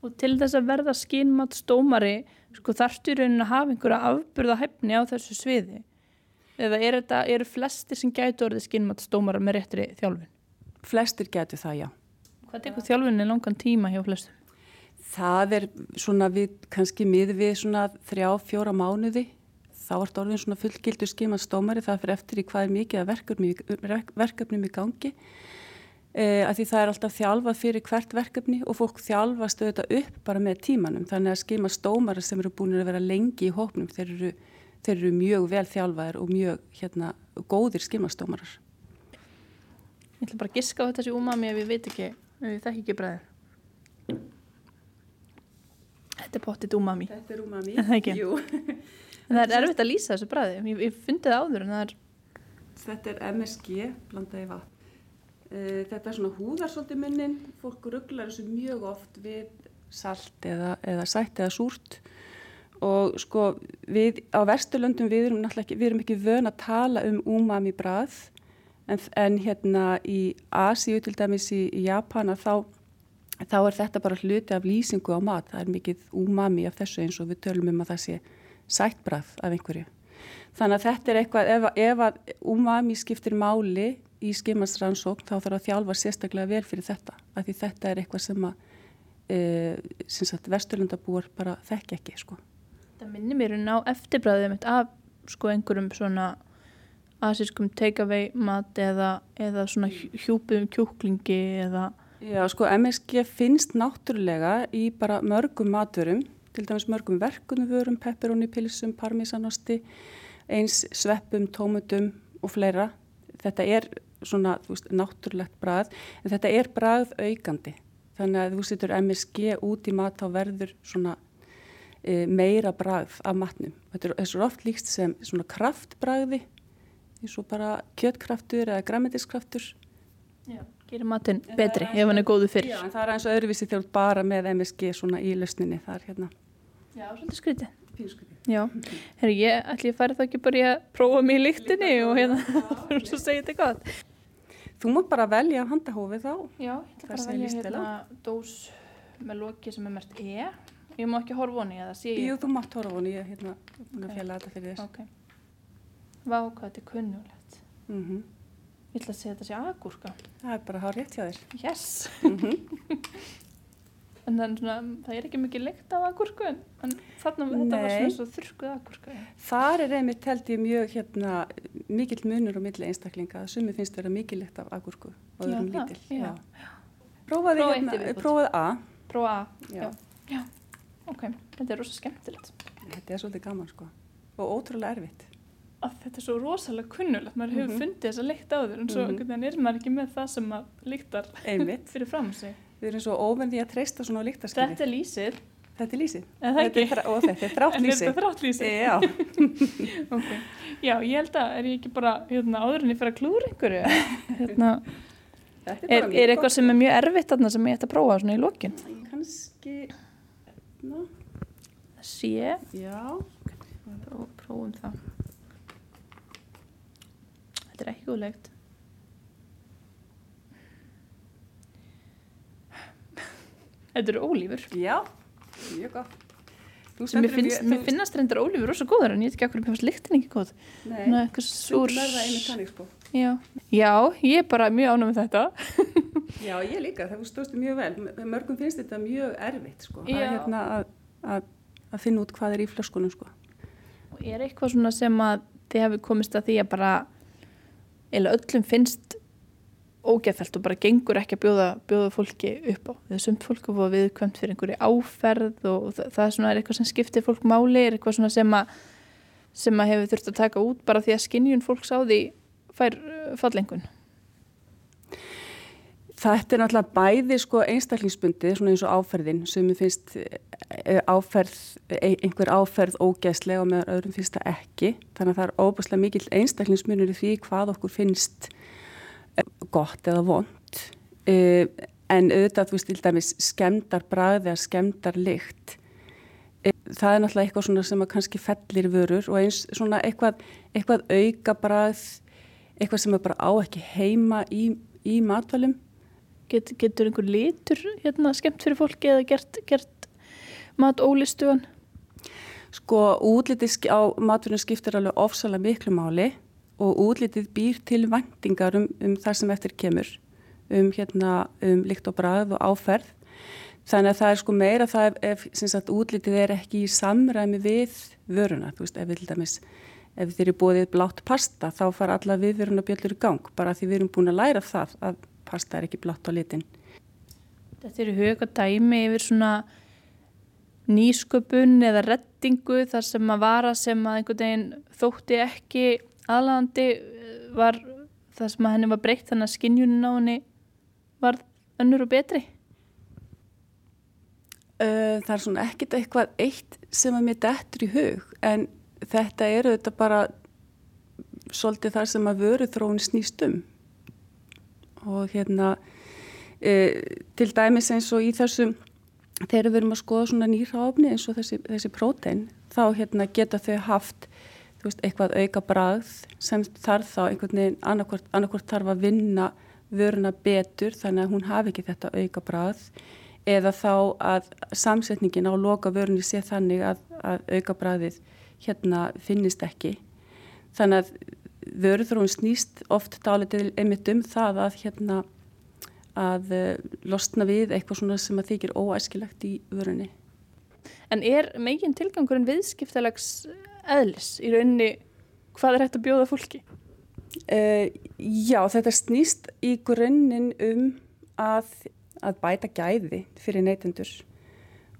Og til þess að verða skínmatsdómari, sko þarftu í rauninni að hafa einhverja afburða hæfni á þessu sviði. Eða er eru flestir sem gætu orðið skínmatsdómara með réttri þjálfun? Flestir getur það, já. Hvað tekur þjálfunni langan tíma hjá flestum? Það er svona við, kannski mið við svona þrjá, fjóra mánuði. Þá er orðin svona fullgildur skimansdómari, það fyrir eftir í hvað er mikið verkefni, verkefnum í gangi. E, að því það er alltaf þjálfað fyrir hvert verkefni og fólk þjálfast auðvitað upp bara með tímanum. Þannig að skimansdómara sem eru búin að vera lengi í hópnum, þeir eru, þeir eru mjög vel þjálfaðir og mjög hérna, góðir skimansdómarar. Ég ætla bara að giska á þetta sé umami ef ég veit ekki, ég þekki ekki bræðið. Þetta er pottit umami. Þetta er umami. Það ekki? Jú. Það er erfitt að lýsa þessu bræði. Ég, ég fundið það áður en það er, þetta er MSG, blandaði vatn. Uh, þetta er svona húðar svolítið munnin, fólk rugglar þessu mjög oft við salt eða, eða sætt eða súrt og sko við á Vesturlöndum við erum náttúrulega ekki, við erum ekki vön að tala um umami brað en, en hérna í Asíu til dæmis í, í Japana þá, þá er þetta bara hluti af lýsingu á mat, það er mikið umami af þessu eins og við tölum um að það sé sætt brað af einhverju. Þannig að þetta er eitthvað, ef, ef að umami skiptir máli í skimansrannsókn þá þarf að þjálfa sérstaklega vel fyrir þetta af því þetta er eitthvað sem að e, vesturlundabúar bara þekk ekki sko. Það minnir mér inn á eftirbræðið mitt af sko einhverjum svona asískum take-away mat eða, eða svona hjúpum kjúklingi eða Já sko MSG finnst náttúrulega í bara mörgum maturum til dæmis mörgum verkunum vörum, pepperoni, pilsum, parmesanosti eins sveppum, tómutum og fleira. Þetta er svona veist, náttúrulegt brað en þetta er brað aukandi þannig að þú setur MSG út í mat þá verður svona e, meira brað af matnum. Þetta er, er oft líkt sem svona kraftbragði eins og bara kjötkraftur eða græmitiskraftur Já. gerir matinn betri ef hann er góðu fyrir. Já, en það er eins og öðruvísi þjóð bara með MSG svona í lausninni það er hérna. Já, svolítið Já, herri, ég ætli ég færi þá ekki bara í að prófa mig í lyktinni og hérna, [laughs] svo segið þetta gott. Þú mátt bara velja handahófið þá. Já, ég ætla Það bara að velja hérna dós með loki sem er mert E. Ég má ekki horfa honi eða sé Jú, ég. þú mátt horfa hún, ég er hérna búin að fjalla þetta fyrir þess. Ok. Vá, hvað þetta er kunnulegt. Mm Ég ætla að segja þetta sé agúrka. Það er bara hár rétt hjá þér. Yes. Mm [laughs] En það er, svona, það er ekki mikið lykt af agúrku en, en þarna þetta var svona svo þurrkuð agúrka. Þar er einmitt held ég mjög hérna, mikill munur á milli einstaklinga. Sumi finnst vera mikilvægt af agúrku og Já, öðrum það, lítil. já. Prófaði Prófa hérna, prófaði A. Prófa A. Já. Já. Ok, þetta er rosa skemmtilegt. Þetta er svolítið gaman sko. Og ótrúlega erfitt. Að þetta er svo rosalega kunnulegt. Maður hefur Mhm. fundið þessa lykt á þér en svo einhvern veginn er maður ekki með það sem að lyktar [laughs] fyrir fram sig. Við erum svo óvenni að treysta svona á líktarskynið. Þetta er lýsið. Þetta er lýsið. Er það Þetta er ekki? þrá- Og þetta er þrátt [laughs] er þrátt lýsið? Já. [laughs] Ok. Já, ég held að er ég ekki bara hérna, áður en ég fyrir að klúra einhverju. Hérna, er, mjög er eitthvað sem er mjög erfitt þarna sem ég ætti að prófa svona í lokin? Kannski, ná, Sé. já. Pró, prófum það. Þetta er ekki góðlegt. Þetta eru ólífur. Já, mjög gott. Þú mér, finnst, mér þú- finnast reyndar ólífur rosa góðar en ég veit ekki okkur mér finnst lyktin ekki góð. Nei, eitthvað súr. er það einu tannig sko. Já. Já, ég er bara mjög ánum með þetta. [laughs] Já, ég líka, það stóðstu mjög vel. M- Mörgum finnst þetta mjög erfitt sko. Það er hérna að, að, að finna út hvað er í flöskunum sko. Og er eitthvað svona sem að þið hefur komist að því að bara eða öllum finnst ógeðfælt og bara gengur ekki að bjóða, bjóða fólki upp á. Þegar sumt fólk að fóða viðkvæmt fyrir einhverju áferð og það, það er svona er eitthvað sem skiptir fólk máli, er eitthvað svona sem að sem að hefur þurft að taka út bara því að skinjun fólks á því fær uh, fallengun. Þetta er náttúrulega bæði sko einstaklingsbundið, svona eins og áferðin sem mér finnst eh, áferð, eh, einhver áferð ógeðslega og meðan öðrum finnst það ekki. Þannig að það er óbúslega mikill einstaklingsmunur í því hvað okkur finnst eh, gott eða vond. Eh, En auðvitað, þú veist, til dæmis skemmdar bræði eða skemmdar lykt. Eh, Það er náttúrulega eitthvað svona sem að kannski fellir vörur og eins svona eitthvað, eitthvað auka bræð, eitthvað sem er bara á ekki heima í, í matvælum. Get, getur einhver litur hérna skemmt fyrir fólki eða gert, gert mat ólistugan? Sko útlitið á maturinn skiptir alveg ofsalega miklu máli og útlitið býr til vendingar um, um það sem eftir kemur um, hérna, um líkt og bræð og áferð. Þannig að það er sko meira það ef, ef sagt, útlitið er ekki í samræmi við vöruna. Þú veist, ef við dæmis, ef þið eru bóðið blátt pasta þá fara alla viðvöruna bjöllur í gang bara því við erum búin að læra það að pasta er ekki blátt á litin. Þetta eru huga dæmi yfir svona nýsköpun eða rettingu þar sem að vara sem að einhvern veginn þótti ekki aðlandi var það sem að henni var breytt þannig að skinjunin á henni var önnur og betri. Það er svona ekkit eitthvað eitt sem að mér dettur í hug en þetta eru þetta bara svolítið þar sem að vöru þróun snýst um og hérna e, til dæmis eins og í þessum þegar við erum að skoða svona nýrháfni eins og þessi, þessi prótein þá hérna geta þau haft veist, eitthvað auka bragð sem þarf þá einhvern veginn annarkvort, annarkvort þarf að vinna vöruna betur þannig að hún hafi ekki þetta auka bragð eða þá að samsetningin á loka vörunni sé þannig að, að auka bragðið hérna finnist ekki. Þannig að vöruþróun snýst oft dálítið einmitt um það að hérna að eh, losna við eitthvað svona sem að þykir óæskilegt í vörunni. En er megin tilgangurinn viðskiptalags eðlis í rauninni hvað er hægt að bjóða fólki? Uh, já, þetta snýst í grunninn um að, að bæta gæði fyrir neytendur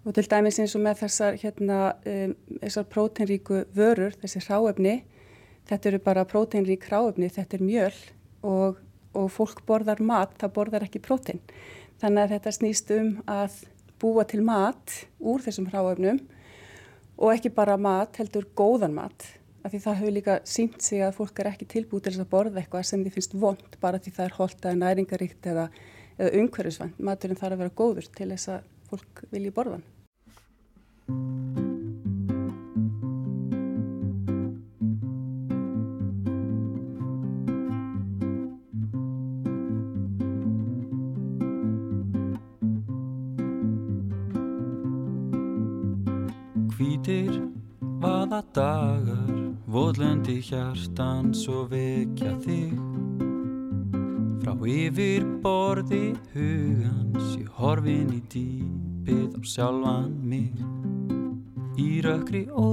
og til dæmis eins og með þessar, hérna, um, þessar próteinríku vörur, þessi hráefni, þetta eru bara próteinrík hráefni, þetta er mjöl og, og fólk borðar mat, það borðar ekki prótein. Þannig að þetta snýst um að búa til mat úr þessum hráefnum og ekki bara mat, heldur góðan mat af því það hefur líka sínt sig að fólk er ekki tilbúið til að borða eitthvað sem því finnst vond bara því það er holdt eða næringaríkt eða, eða umhverfisvænt. Maturinn þarf að vera góður til þess að fólk vilji borða hann. Hvítir vaða dagar, votlendi hjartans og vekja þig. Frá yfir borði hugans, ég horfin í dýpið á sjálfan mig. Í rökkri ó,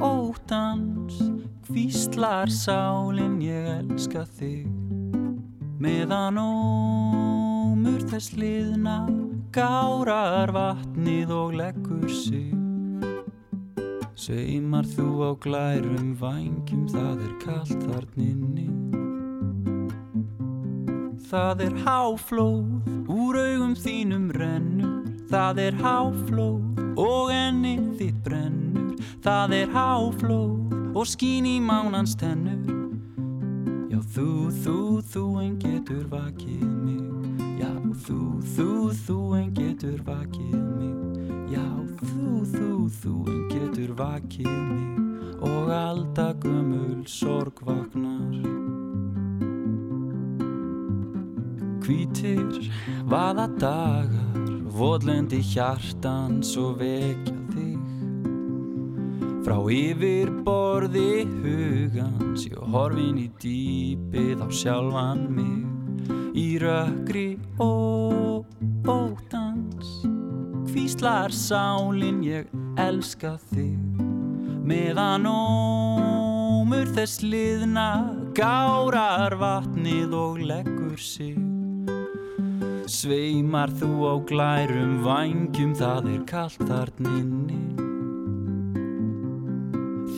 óttans, hvíslar sálin ég elska þig. Meðan ómur þess liðna, gárar vatnið og leggur sig Sveimar þú á glærum vængjum, það er kallt þarninni. Það er háflóð, úr augum þínum rennur. Það er háflóð og ennið þitt brennur. Það er háflóð og skín í mánans tennur. Já, þú, þú, þú en getur vakið mig. Já, þú, þú, þú en getur vakið mig. Já, þú, þú, þú getur vakið mig og aldagumul sorg vaknar. Hvítir vaða dagar, votlendi hjartans og vekja þig. Frá yfir borði hugans, ég horfin í dýpið á sjálfan mig. Í rökkri og ótans hvíslar sálin ég elska þig. Meðan ómur þess liðna gárar vatnið og leggur sig. Sveimar þú á glærum vangjum það er kallt þarninni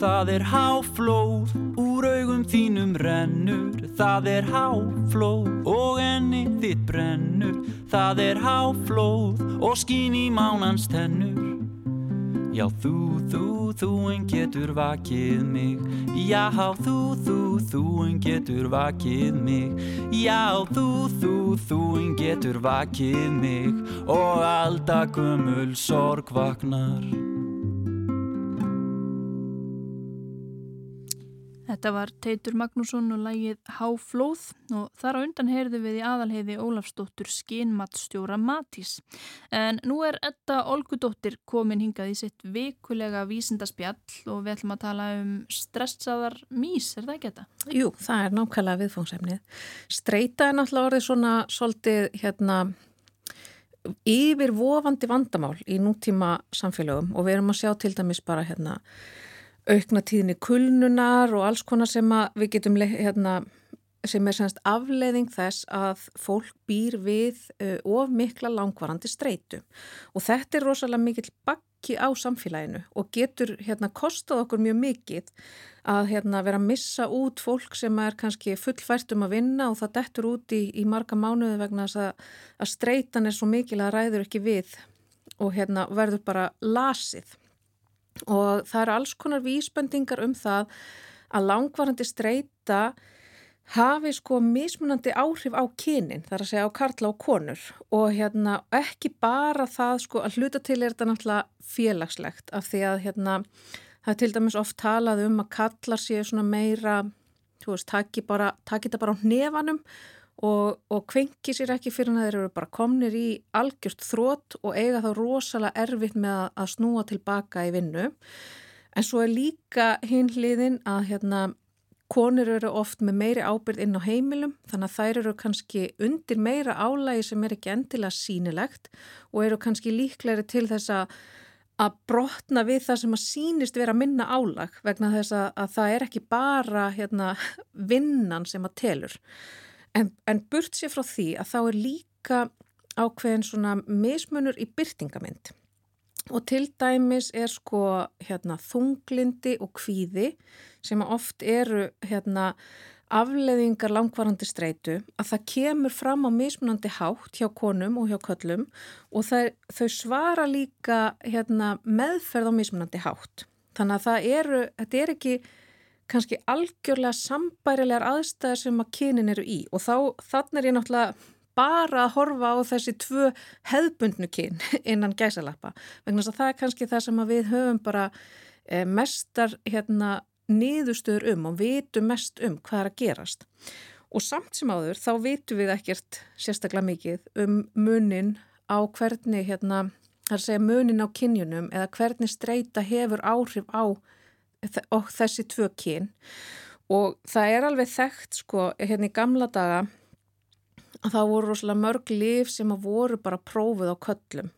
Það er háflóð, úr augum þínum rennur. Það er háflóð og enni þitt brennur. Það er háflóð og skín í mánans tennur. Já, þú, þú, þú en getur vakið mig. Já, þú, þú, þú en getur vakið mig. Já, þú, þú, þú en getur vakið mig. Og aldagumul sorg vaknar Þetta var Teitur Magnússon og lægið Háflóð og þar á undan heyrðu við í aðalheiði Ólafsdóttur skinmattstjóra Matís. En nú er Edda Olgudóttir komin hingað í sitt vikulega vísindaspjall og við ætlum að tala um stressaðar mís, er það ekki þetta? Jú, það er nákvæmlega viðfóngsefnið. Streita er náttúrulega orðið svona svolítið hérna yfirvofandi vandamál í nútíma samfélögum og við erum að sjá til dæmis bara hérna aukna tíðinni kulnunar og alls konar sem við getum hérna, sem er semst afleiðing þess að fólk býr við uh, of mikla langvarandi streitu. Og þetta er rosalega mikill bakki á samfélaginu og getur hérna kostað okkur mjög mikið að hérna vera að missa út fólk sem er kannski fullfært um að vinna og það dettur út í, í marga mánuði vegna þess að, að streitan er svo mikil að ræður ekki við og hérna verður bara lasið og það eru alls konar vísbendingar um það að langvarandi streyta hafi sko mismunandi áhrif á kynin, þar að segja á karla og konur. Og hérna ekki bara það sko að hluta til er þetta náttúrulega félagslegt af því að hérna það er til dæmis oft talað um að kallar séu svona meira, þú veist, taki þetta bara á nefanum og, og kvenki sér ekki fyrir að þeir eru bara komnir í algjört þrótt og eiga þá rosalega erfitt með að, snúa tilbaka í vinnu. En svo er líka hinn hliðin að hérna konur eru oft með meiri ábyrð inn á heimilum þannig að þær eru kannski undir meira álægi sem er ekki endilega sínilegt og eru kannski líklegri til þess að að brotna við það sem að sínist vera minna álag vegna þess að, að það er ekki bara hérna, vinnan sem að telur. En, en burt sér frá því að þá er líka ákveðin svona mismunur í byrtingamind. Og til dæmis er sko hérna, þunglindi og kvíði sem oft eru hérna, afleðingar langvarandi streitu að það kemur fram á mismunandi hátt hjá konum og hjá köllum og það, þau svara líka hérna, meðferð á mismunandi hátt. Þannig að það eru, þetta er ekki kannski algjörlega sambærilegar aðstæðar sem að kynin eru í og þá þannig er ég náttúrulega bara að horfa á þessi tvö hefðbundnu kyn [laughs] innan gæsalappa vegna þess að það er kannski það sem við höfum bara eh, mestar hérna niðurstöður um og vitum mest um hvað er að gerast. Og samt sem áður þá vitum við ekkert sérstaklega mikið um munin á hvernig, hérna, munin á kynjunum eða hvernig streyta hefur áhrif á þessi tvö kyn. Og það er alveg þekkt sko hérna í gamla daga að það voru rosalega mörg lif sem að voru bara prófuð á köllum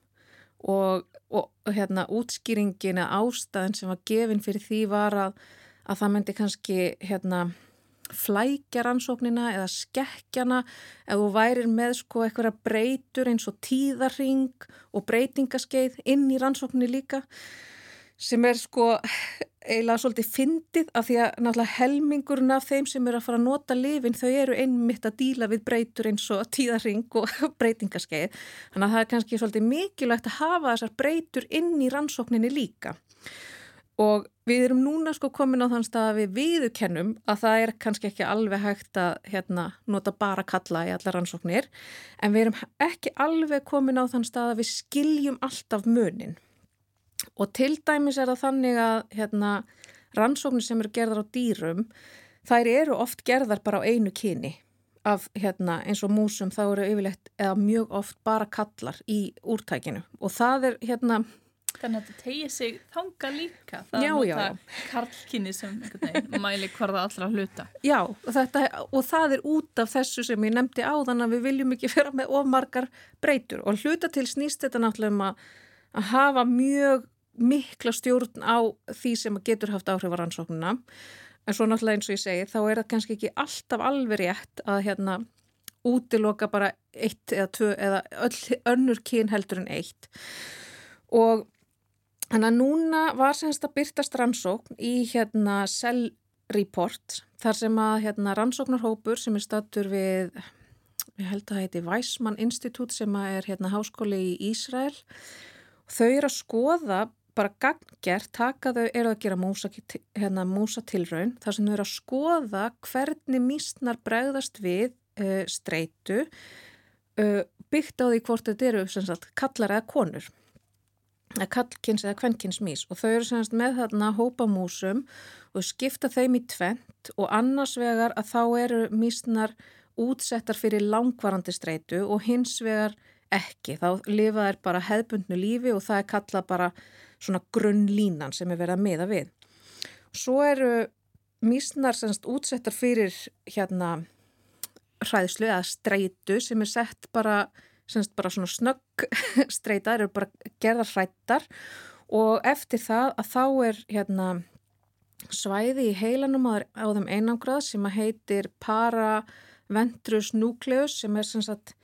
og, og hérna útskýringin eða ástæðin sem var gefin fyrir því var að að það myndi kannski hérna flækja rannsóknina eða skekkjana ef þú værir með sko eitthvað breytur eins og tíðarring og breytingaskeið inn í rannsókninni líka sem er sko eiginlega svolítið fyndið af því að náttúrulega helmingurinn af þeim sem eru að fara að nota lifin þau eru einmitt að díla við breytur eins og tíðarring og [laughs] breytingaskeið. Þannig að það er kannski svolítið mikilvægt að hafa þessar breytur inn í rannsókninni líka. Og við erum núna sko komin á þann stað að við viðukennum að það er kannski ekki alveg hægt að hérna, nota bara kalla í allar rannsóknir. En við erum ekki alveg komin á þann stað að við skiljum alltaf munin og til dæmis er það þannig að hérna, rannsóknir sem eru gerðar á dýrum þær eru oft gerðar bara á einu kyni af hérna, eins og músum þá eru yfirlegt eða mjög oft bara kallar í úrtækinu og það er hérna Þannig að þetta tegir sig þanga líka. Það já, er já, karlkinni sem veginn, [laughs] mæli hvar það allra hluta. Já, og, þetta, og það er út af þessu sem ég nefndi á þannig að við viljum ekki [laughs] vera með ofmarkar breytur og hluta til snýst þetta náttúrulega um að, að hafa mjög mikla stjórn á því sem getur haft áhrif á rannsóknuna. En svo náttúrulega eins og ég segi, þá er það kannski ekki alltaf alveg rétt að hérna útiloka bara eitt eða tvö eða öll, önnur kyn heldur en eitt. Og Þannig að núna var semst að byrtast rannsókn í hérna Cell Report þar sem að hérna rannsóknarhópur sem er stattur við, ég held að það heiti Weissmann Institute sem er hérna háskóli í Ísrael. Þau eru að skoða bara gangjert, taka þau eru að gera músa, hérna, músa þar sem þau eru að skoða hvernig mísnar bregðast við uh, streitu uh, byggt á því hvort þetta eru sagt, kallar eða konur kallkins eða kvennkins mís og þau eru semst með þarna hópamúsum og skipta þeim í tvent og annars vegar að þá eru mísnar útsettar fyrir langvarandi streitu og hins vegar ekki. Þá lifa þær bara hefbundnu lífi og það er kallað bara svona grunnlínan sem er verið að miða við. Svo eru mísnar semst útsettar fyrir hérna hræðslu eða streitu sem er sett bara semst bara svona snögg [laughs] streytar, eru bara gerðar hrættar og eftir það að þá er hérna svæði í heilanum á þeim einangrað sem að heitir paraventrus nucleus sem er sem sagt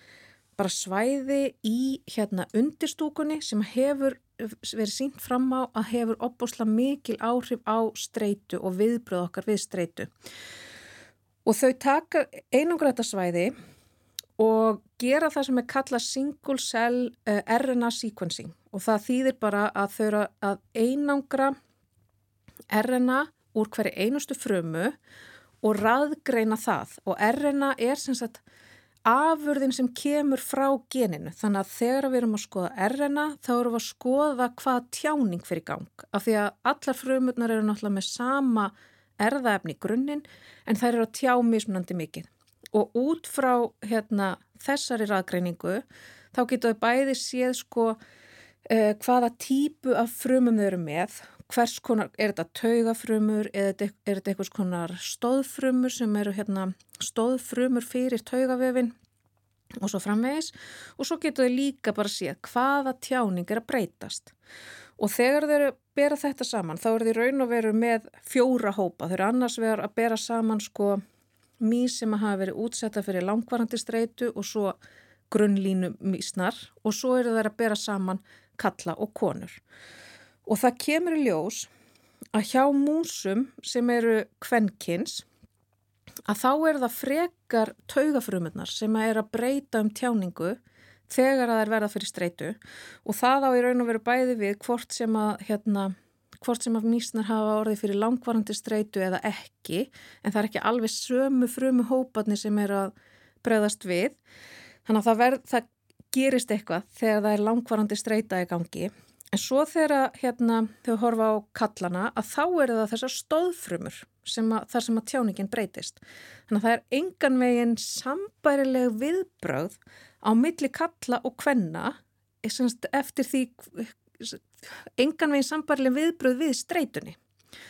bara svæði í hérna undirstúkunni sem hefur verið sínt fram á að hefur opbúsla mikil áhrif á streitu og viðbröð okkar við streitu. Og þau taka einangraðarsvæði og gera það sem er kallað single cell eh, RNA sequencing og það þýðir bara að þau eru að einangra RNA úr hverju einustu frumu og raðgreina það og RNA er sem sagt afurðin sem kemur frá geninu. Þannig að þegar við erum að skoða RNA þá erum við að skoða hvað tjáning fyrir gang. Af því að allar frumurnar eru náttúrulega með sama erðaefni í grunninn en þær eru að tjá mismunandi mikið. Og út frá hérna, þessari raðgreiningu þá getur við bæði séð sko uh, hvaða típu af frumum þau eru með, hvers konar, er þetta taugafrumur, þetta, er þetta eitthvað konar stóðfrumur sem eru hérna stóðfrumur fyrir taugavefin og svo framvegis og svo getur þau líka bara séð hvaða tjáning er að breytast. Og þegar þau eru að bera þetta saman þá eru þau raun og veru með fjóra hópa. Þau eru annars vegar að bera saman sko mís sem að hafa verið útsetta fyrir langvarandi streitu og svo grunnlínu mísnar og svo eru þær að bera saman kalla og konur. Og það kemur í ljós að hjá músum sem eru kvenkins að þá eru það frekar taugafrumunar sem er að breyta um tjáningu þegar að þær verða fyrir streitu. Og það á í raun og veru bæði við hvort sem að hérna hvort sem að mísnar hafa orðið fyrir langvarandi streitu eða ekki en það er ekki alveg sömu frumu hóparni sem er að bregðast við. Þannig að það, verð, það gerist eitthvað þegar það er langvarandi streita í gangi en svo þegar hérna, þau horfa á kallana að þá eru það þessar stóðfrumur sem að, þar sem að tjáningin breytist þannig að það er engan veginn sambærileg viðbröð á milli kalla og kvenna eftir því engan veginn sambærileg viðbröð við streitunni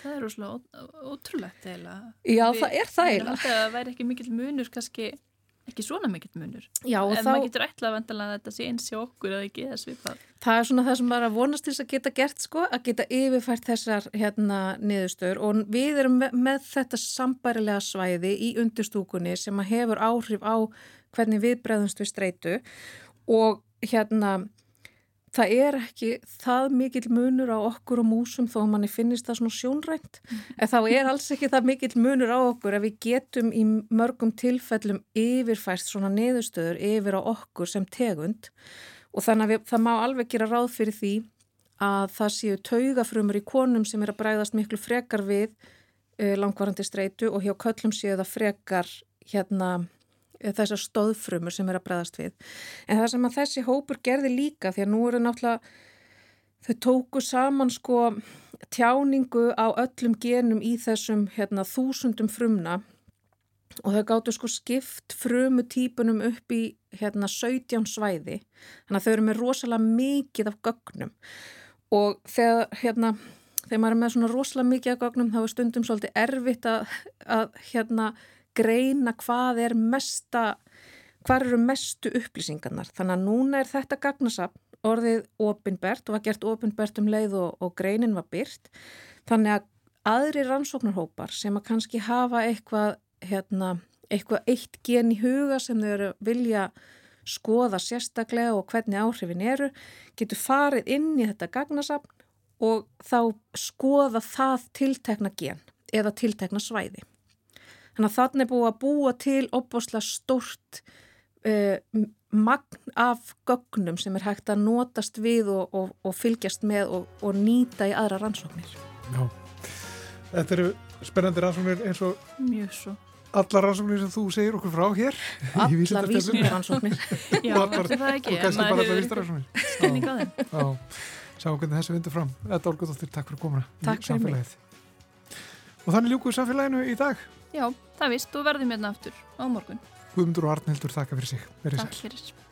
Það er rosalega ótrúlegt eiginlega. Já, Við- það er það eiginlega. það væri ekki mikill munur, kannski ekki svona mikill munur. Já, en þá, maður getur ætlað að þetta sé eins hjá okkur eða ekki eða svipað. það er svona það sem maður er að vonast til að geta gert sko, að geta yfirfært þessar hérna niðurstöður og við erum með, með þetta sambærilega svæði í undirstúkunni sem að hefur áhrif á hvernig við bregðumst við streitu og hérna það er ekki það mikill munur á okkur og músum þó að manni finnist það svona sjónrænt en þá er alls ekki það mikill munur á okkur ef við getum í mörgum tilfellum yfirfært svona niðurstöður yfir á okkur sem tegund. Og þannig að við, það má alveg gera ráð fyrir því að það séu taugafrumur í konum sem er að bræðast miklu frekar við uh, langvarandi streitu og hjá köllum séu það frekar hérna eh, þessar stóðfrumur sem er að bregðast við. En það sem að þessi hópur gerði líka því að nú eru náttúrulega þau tóku saman sko tjáningu á öllum genum í þessum hérna, þúsundum frumna. Og þau gáttu sko skipt frumu típunum upp í hérna 17 svæði. Þannig að þau eru með rosalega mikið af gögnum. Og þegar hérna þegar maður er með svona rosalega mikið af gögnum þá er stundum svolítið erfitt að, að hérna greina hvað er mesta hvað eru mestu upplýsingarnar þannig að núna er þetta gagnasafn orðið opinbert og var gert opinbert um leið og, og greinin var byrt þannig að aðri rannsóknarhópar sem að kannski hafa eitthvað hérna, eitthvað eitt gen í huga sem þau eru vilja skoða sérstaklega og hvernig áhrifin eru getur farið inn í þetta gagnasafn og þá skoða það tiltekna gen eða tiltekna svæði. Þannig að þannig er búið að búa til opbáslega stórt uh, magn af gögnum sem er hægt að notast við og, og, og fylgjast með og, og nýta í aðra rannsóknir. Já. Þetta eru spennandi rannsóknir eins og Mjög svo. allar rannsóknir sem þú segir okkur frá hér. í Alla Vísindastefnunni. vísindarannsóknir. [laughs] Já, allar- það ekki. Og kannski bara allar hefur vísindaransóknir. skilning á þeim. Já, sjáum hvernig þessi vindur fram. Þetta Olgudóttir, takk fyrir komuna Takk fyrir mig. Og þannig ljúkuðu samfélaginu í dag. Já, það vist og verðum hérna aftur á morgun. Guðmundur og Arnhildur þakka fyrir sig. Verið Takk sæl. fyrir.